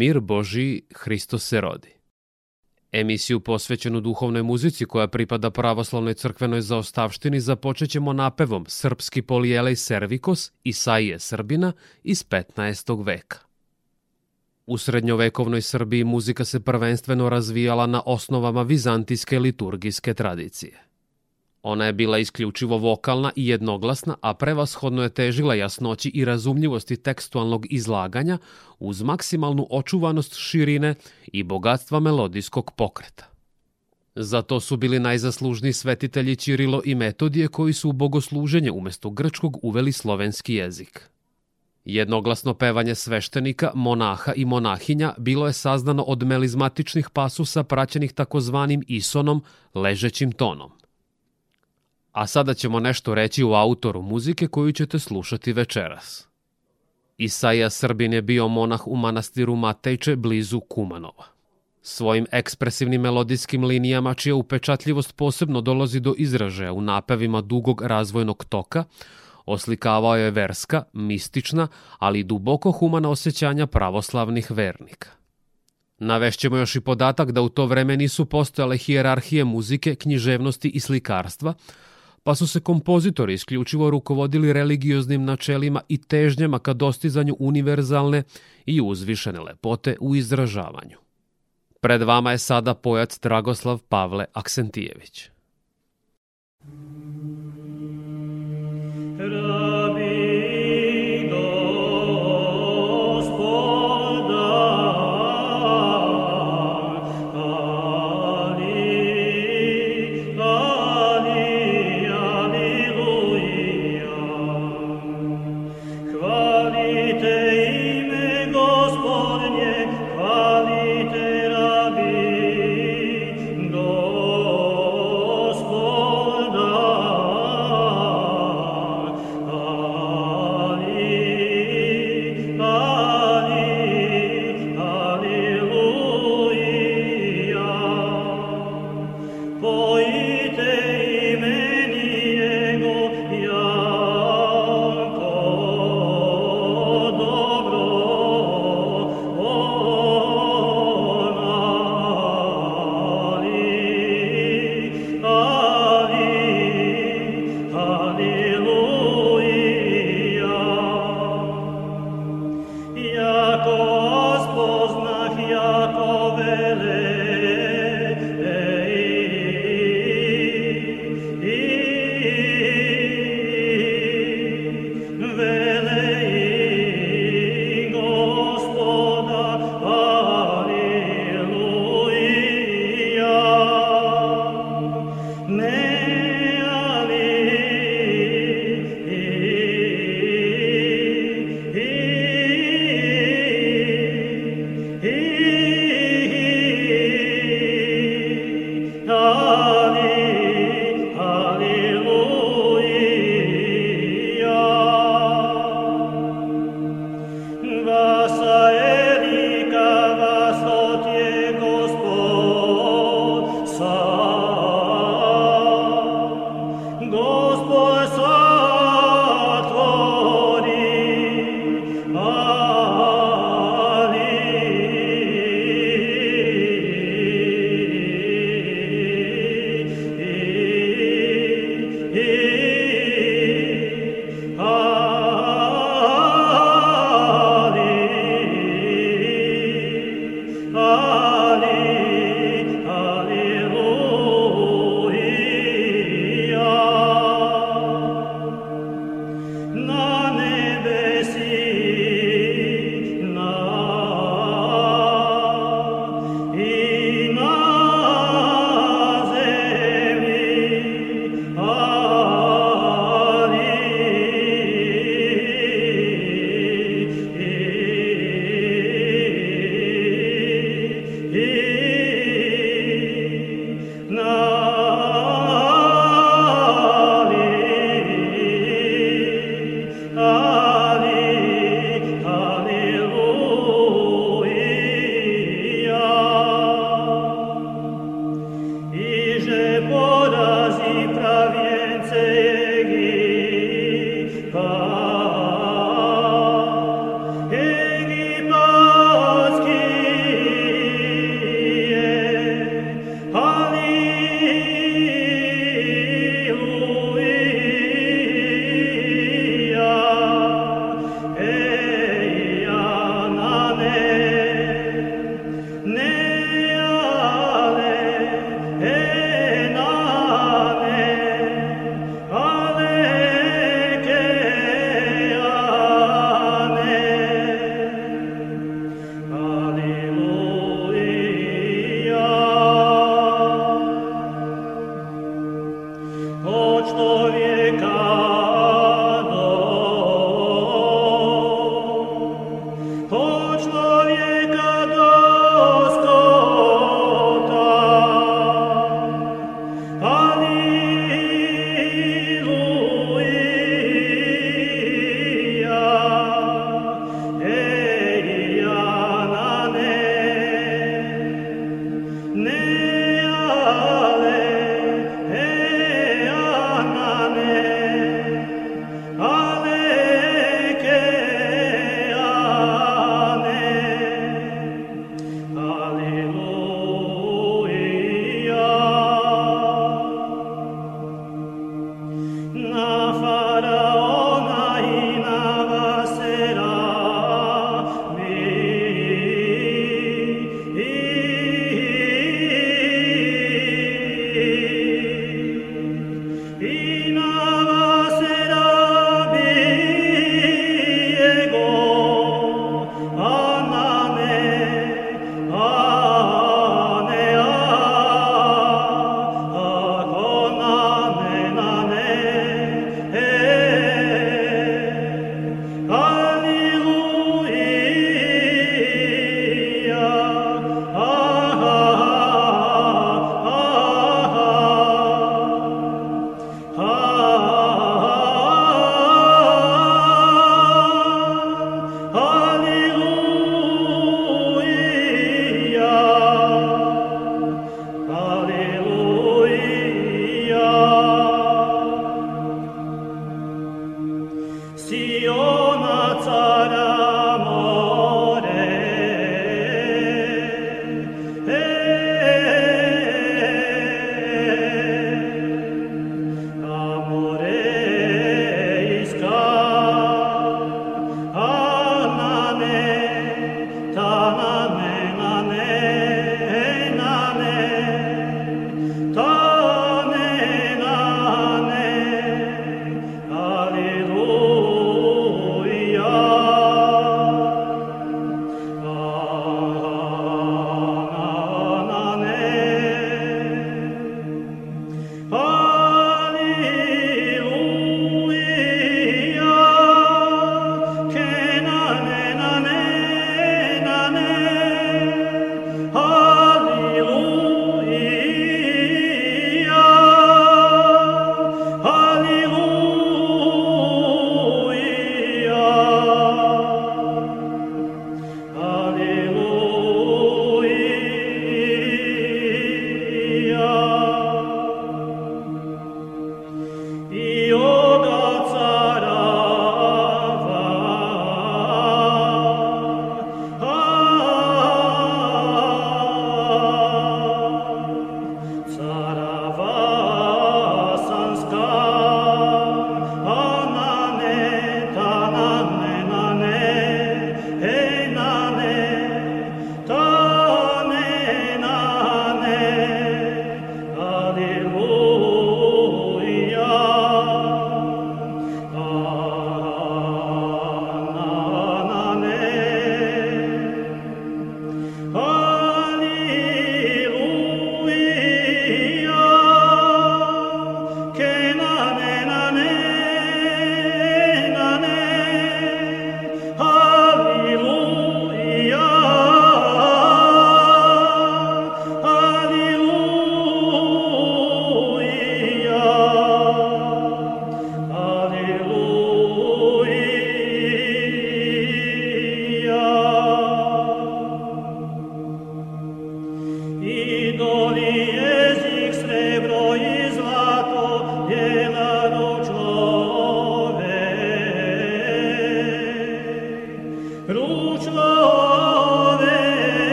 mir Boži Hristos se rodi. Emisiju posvećenu duhovnoj muzici koja pripada pravoslavnoj crkvenoj zaostavštini započećemo napevom Srpski polijelej Servikos Isaije Srbina iz 15. veka. U srednjovekovnoj Srbiji muzika se prvenstveno razvijala na osnovama vizantijske liturgijske tradicije. Ona je bila isključivo vokalna i jednoglasna, a prevashodno je težila jasnoći i razumljivosti tekstualnog izlaganja uz maksimalnu očuvanost širine i bogatstva melodijskog pokreta. Za to su bili najzaslužniji svetitelji Ćirilo i Metodije koji su u bogosluženje umesto grčkog uveli slovenski jezik. Jednoglasno pevanje sveštenika, monaha i monahinja bilo je saznano od melizmatičnih pasusa praćenih takozvanim isonom, ležećim tonom a sada ćemo nešto reći o autoru muzike koju ćete slušati večeras. Isaja Srbin je bio monah u manastiru Matejče blizu Kumanova. Svojim ekspresivnim melodijskim linijama, čija upečatljivost posebno dolazi do izražaja u napevima dugog razvojnog toka, oslikavao je verska, mistična, ali i duboko humana osjećanja pravoslavnih vernika. Navešćemo još i podatak da u to vreme nisu postojale hijerarhije muzike, književnosti i slikarstva, pa su se kompozitori isključivo rukovodili religioznim načelima i težnjama ka dostizanju univerzalne i uzvišene lepote u izražavanju. Pred vama je sada pojac Dragoslav Pavle Aksentijević. Hvala. Oh.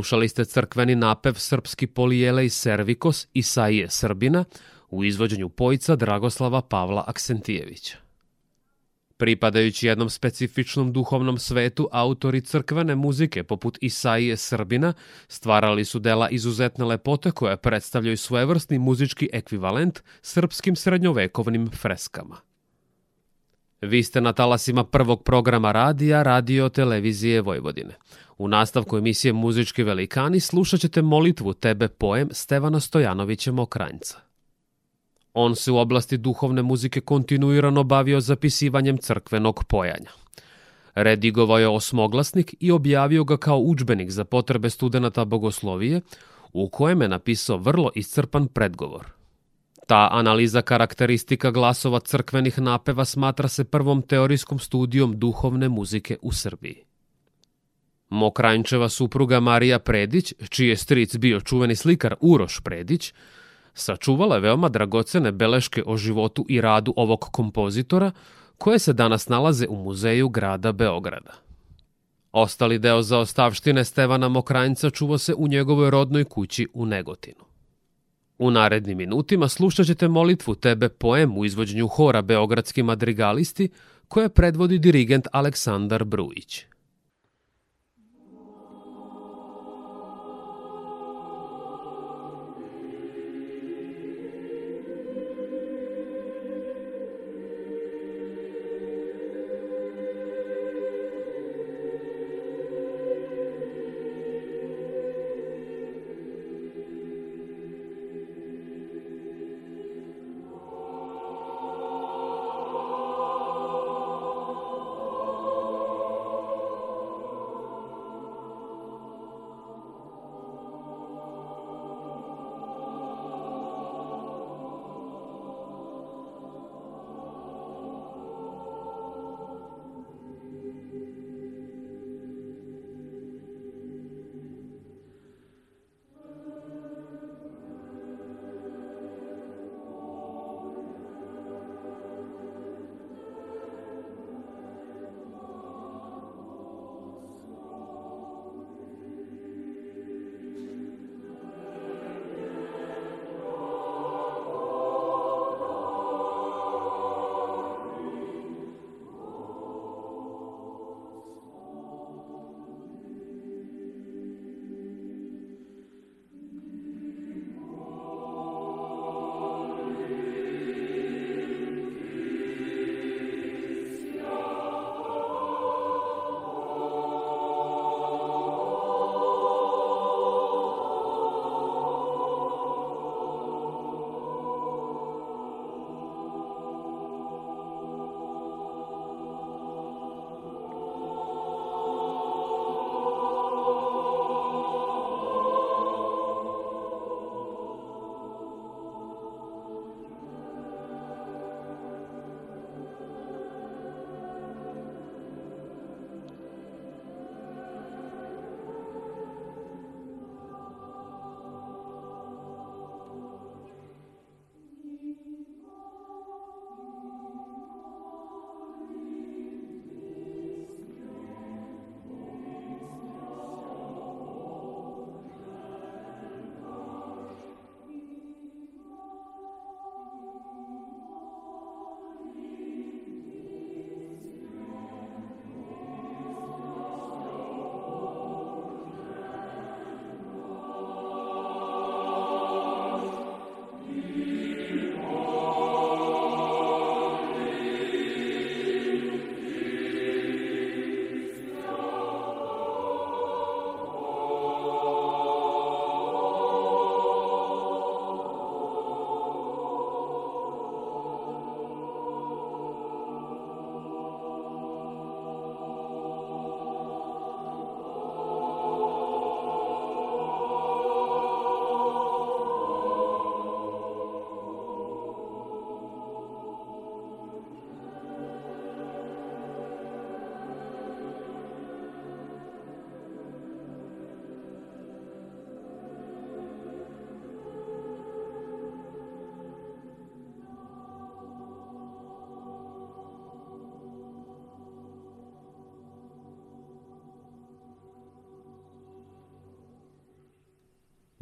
Slušali ste crkveni napev Srpski polijelej Servikos Isaije Srbina u izvođenju pojca Dragoslava Pavla Aksentijevića. Pripadajući jednom specifičnom duhovnom svetu, autori crkvene muzike poput Isaije Srbina stvarali su dela izuzetne lepote koje predstavljaju svojevrsni muzički ekvivalent srpskim srednjovekovnim freskama. Vi ste na talasima prvog programa radija Radio Televizije Vojvodine. U nastavku emisije Muzički velikani slušat ćete molitvu Tebe poem Stevana Stojanovića Mokranjca. On se u oblasti duhovne muzike kontinuirano bavio zapisivanjem crkvenog pojanja. Redigovao je osmoglasnik i objavio ga kao učbenik za potrebe studenta bogoslovije, u kojem je napisao vrlo iscrpan predgovor – Ta analiza karakteristika glasova crkvenih napeva smatra se prvom teorijskom studijom duhovne muzike u Srbiji. Mokranjčeva supruga Marija Predić, čiji je stric bio čuveni slikar Uroš Predić, sačuvala je veoma dragocene beleške o životu i radu ovog kompozitora, koje se danas nalaze u muzeju grada Beograda. Ostali deo zaostavštine Stevana Mokranjca čuvo se u njegovoj rodnoj kući u Negotinu. U narednim minutima slušat ćete molitvu Tebe poem u izvođenju hora Beogradski madrigalisti koje predvodi dirigent Aleksandar Brujić.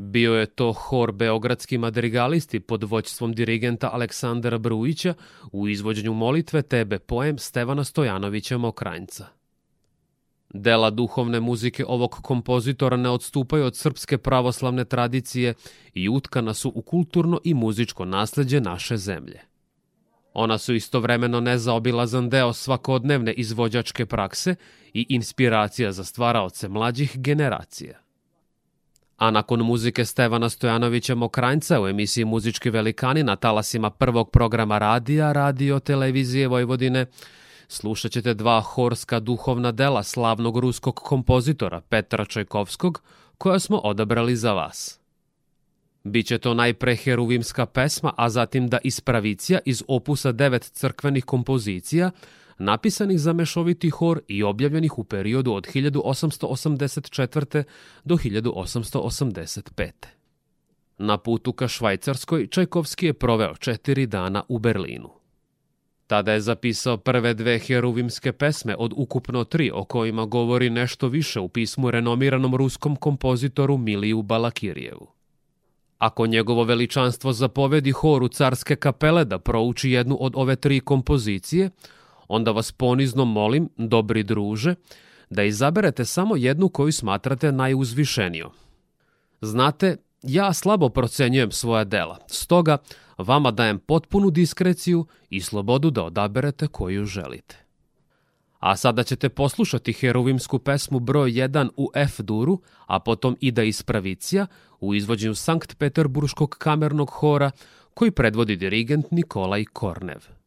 Bio je to hor Beogradski madrigalisti pod voćstvom dirigenta Aleksandra Brujića u izvođenju molitve Tebe poem Stevana Stojanovića Mokranjca. Dela duhovne muzike ovog kompozitora ne odstupaju od srpske pravoslavne tradicije i utkana su u kulturno i muzičko nasleđe naše zemlje. Ona su istovremeno nezaobilazan deo svakodnevne izvođačke prakse i inspiracija za stvaraoce mlađih generacija. A nakon muzike Stevana Stojanovića Mokranjca u emisiji Muzički velikani na talasima prvog programa radija, radio, televizije Vojvodine, slušat ćete dva horska duhovna dela slavnog ruskog kompozitora Petra Čajkovskog, koja smo odabrali za vas. Biće to najpre heruvimska pesma, a zatim da ispravicija iz opusa devet crkvenih kompozicija – napisanih za mešoviti hor i objavljenih u periodu od 1884. do 1885. Na putu ka Švajcarskoj Čajkovski je proveo četiri dana u Berlinu. Tada je zapisao prve dve heruvimske pesme od ukupno tri o kojima govori nešto više u pismu renomiranom ruskom kompozitoru Miliju Balakirjevu. Ako njegovo veličanstvo zapovedi horu carske kapele da prouči jednu od ove tri kompozicije, onda vas ponizno molim, dobri druže, da izaberete samo jednu koju smatrate najuzvišenijom. Znate, ja slabo procenjujem svoja dela, stoga vama dajem potpunu diskreciju i slobodu da odaberete koju želite. A sada ćete poslušati herovimsku pesmu broj 1 u F duru, a potom i da ispravicija u izvođenju Sankt Peterburškog kamernog hora koji predvodi dirigent Nikolaj Kornev.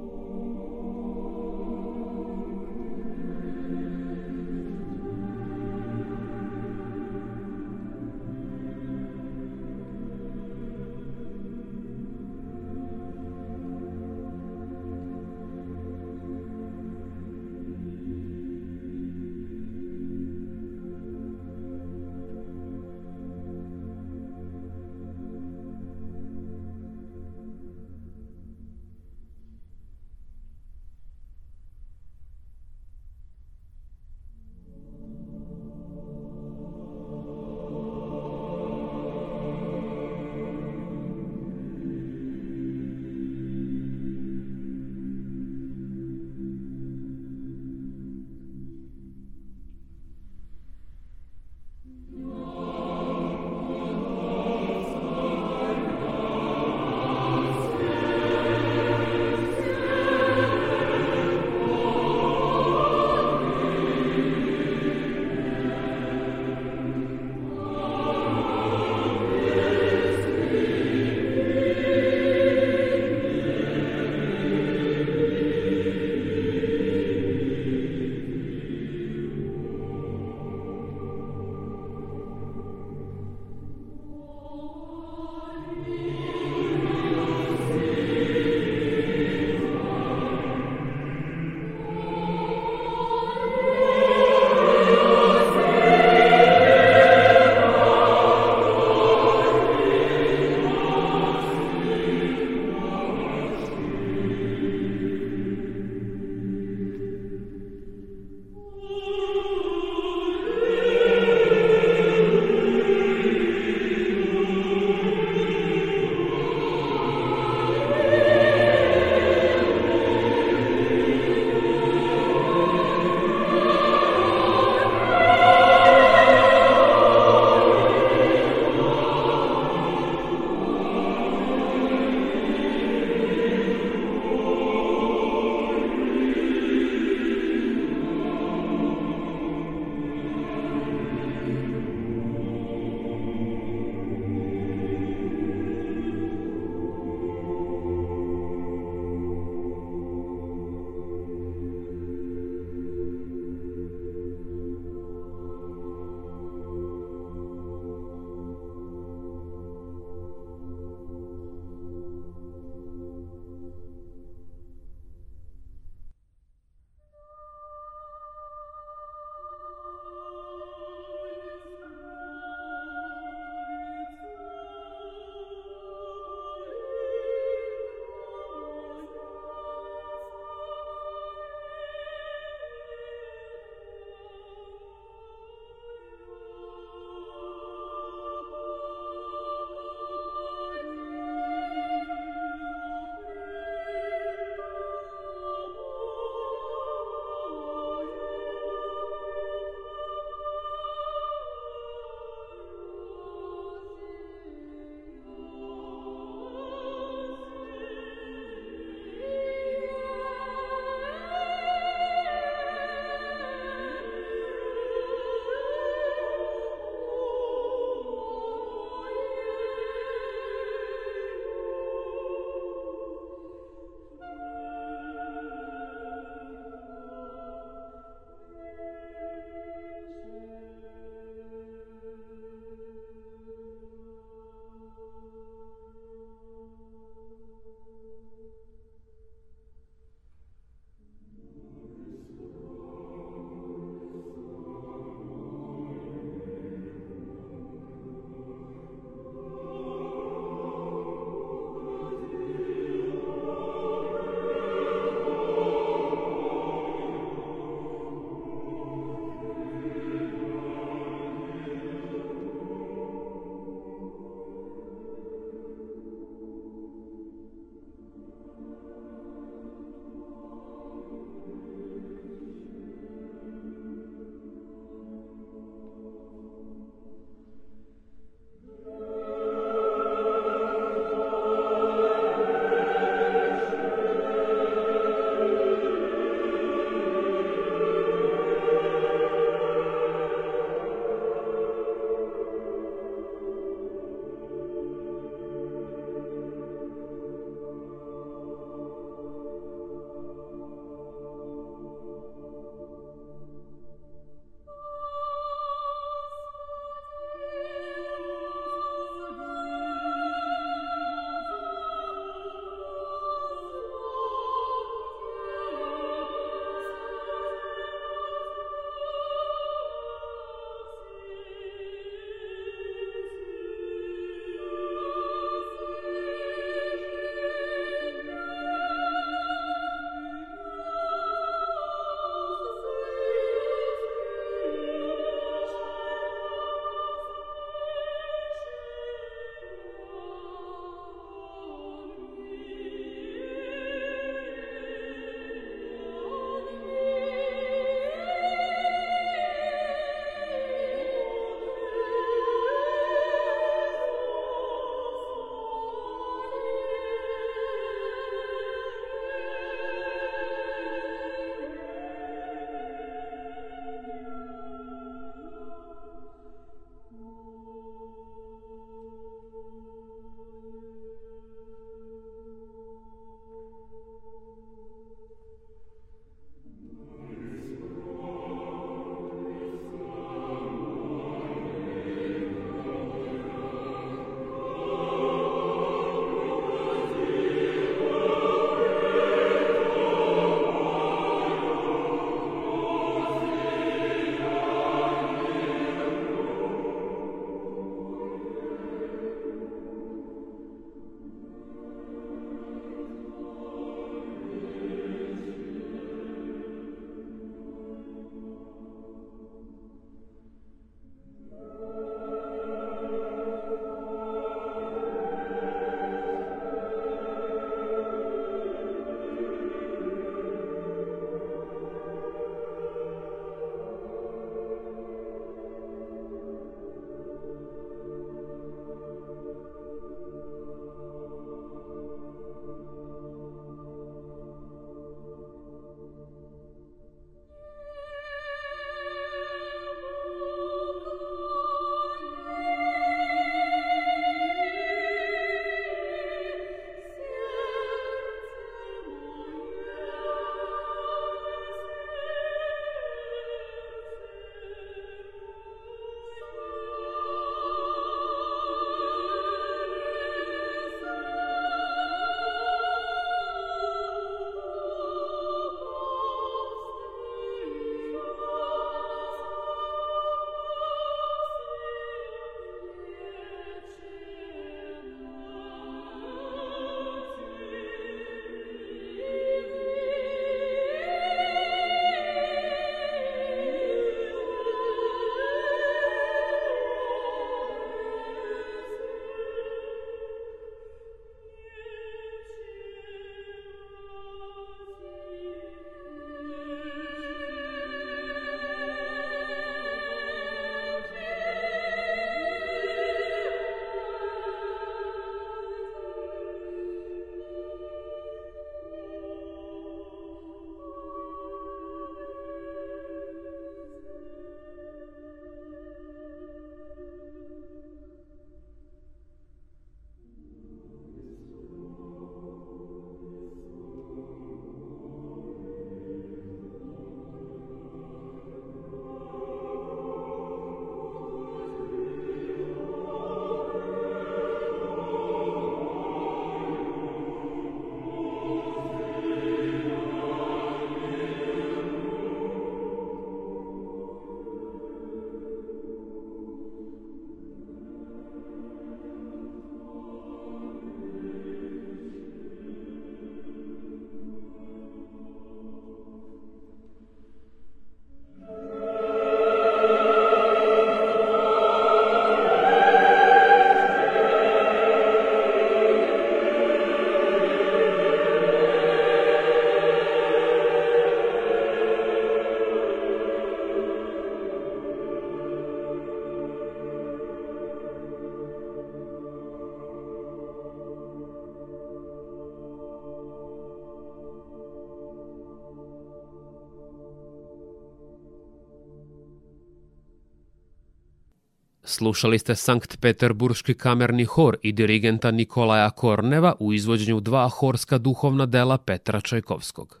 Slušali ste Sankt Peterburški kamerni hor i dirigenta Nikolaja Korneva u izvođenju dva horska duhovna dela Petra Čajkovskog.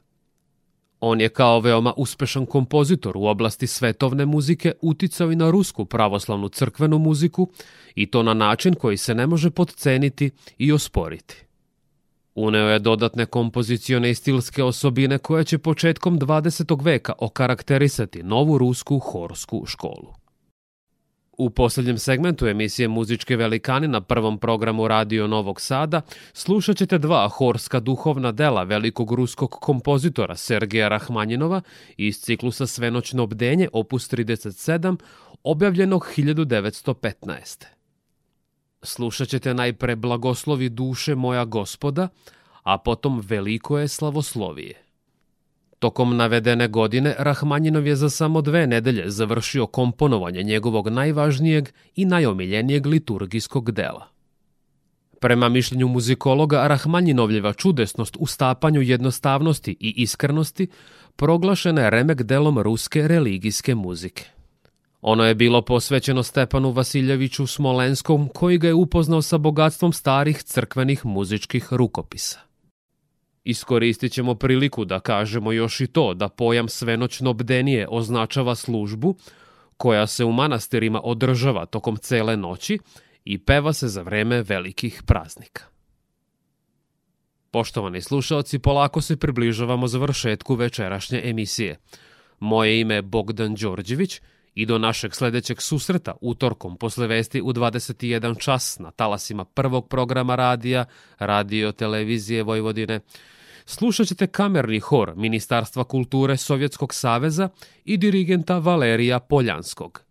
On je kao veoma uspešan kompozitor u oblasti svetovne muzike uticao i na rusku pravoslavnu crkvenu muziku i to na način koji se ne može podceniti i osporiti. Uneo je dodatne kompozicione i stilske osobine koje će početkom 20. veka okarakterisati novu rusku horsku školu. U poslednjem segmentu emisije Muzičke velikani na prvom programu Radio Novog Sada slušat ćete dva horska duhovna dela velikog ruskog kompozitora Sergeja Rahmanjinova iz ciklusa Svenoćno obdenje opus 37 objavljenog 1915. Slušat ćete najpre Blagoslovi duše moja gospoda, a potom Veliko je slavoslovije. Tokom navedene godine Rahmanjinov je za samo dve nedelje završio komponovanje njegovog najvažnijeg i najomiljenijeg liturgijskog dela. Prema mišljenju muzikologa, Rahmanjinovljeva čudesnost u stapanju jednostavnosti i iskrenosti proglašena je remek delom ruske religijske muzike. Ono je bilo posvećeno Stepanu Vasiljeviću Smolenskom, koji ga je upoznao sa bogatstvom starih crkvenih muzičkih rukopisa. Iskoristit ćemo priliku da kažemo još i to da pojam svenoćno bdenije označava službu koja se u manastirima održava tokom cele noći i peva se za vreme velikih praznika. Poštovani slušalci, polako se približavamo završetku večerašnje emisije. Moje ime je Bogdan Đorđević – i do našeg sledećeg susreta utorkom posle vesti u 21 čas na talasima prvog programa radija, radio televizije Vojvodine. Slušat ćete kamerni hor Ministarstva kulture Sovjetskog saveza i dirigenta Valerija Poljanskog.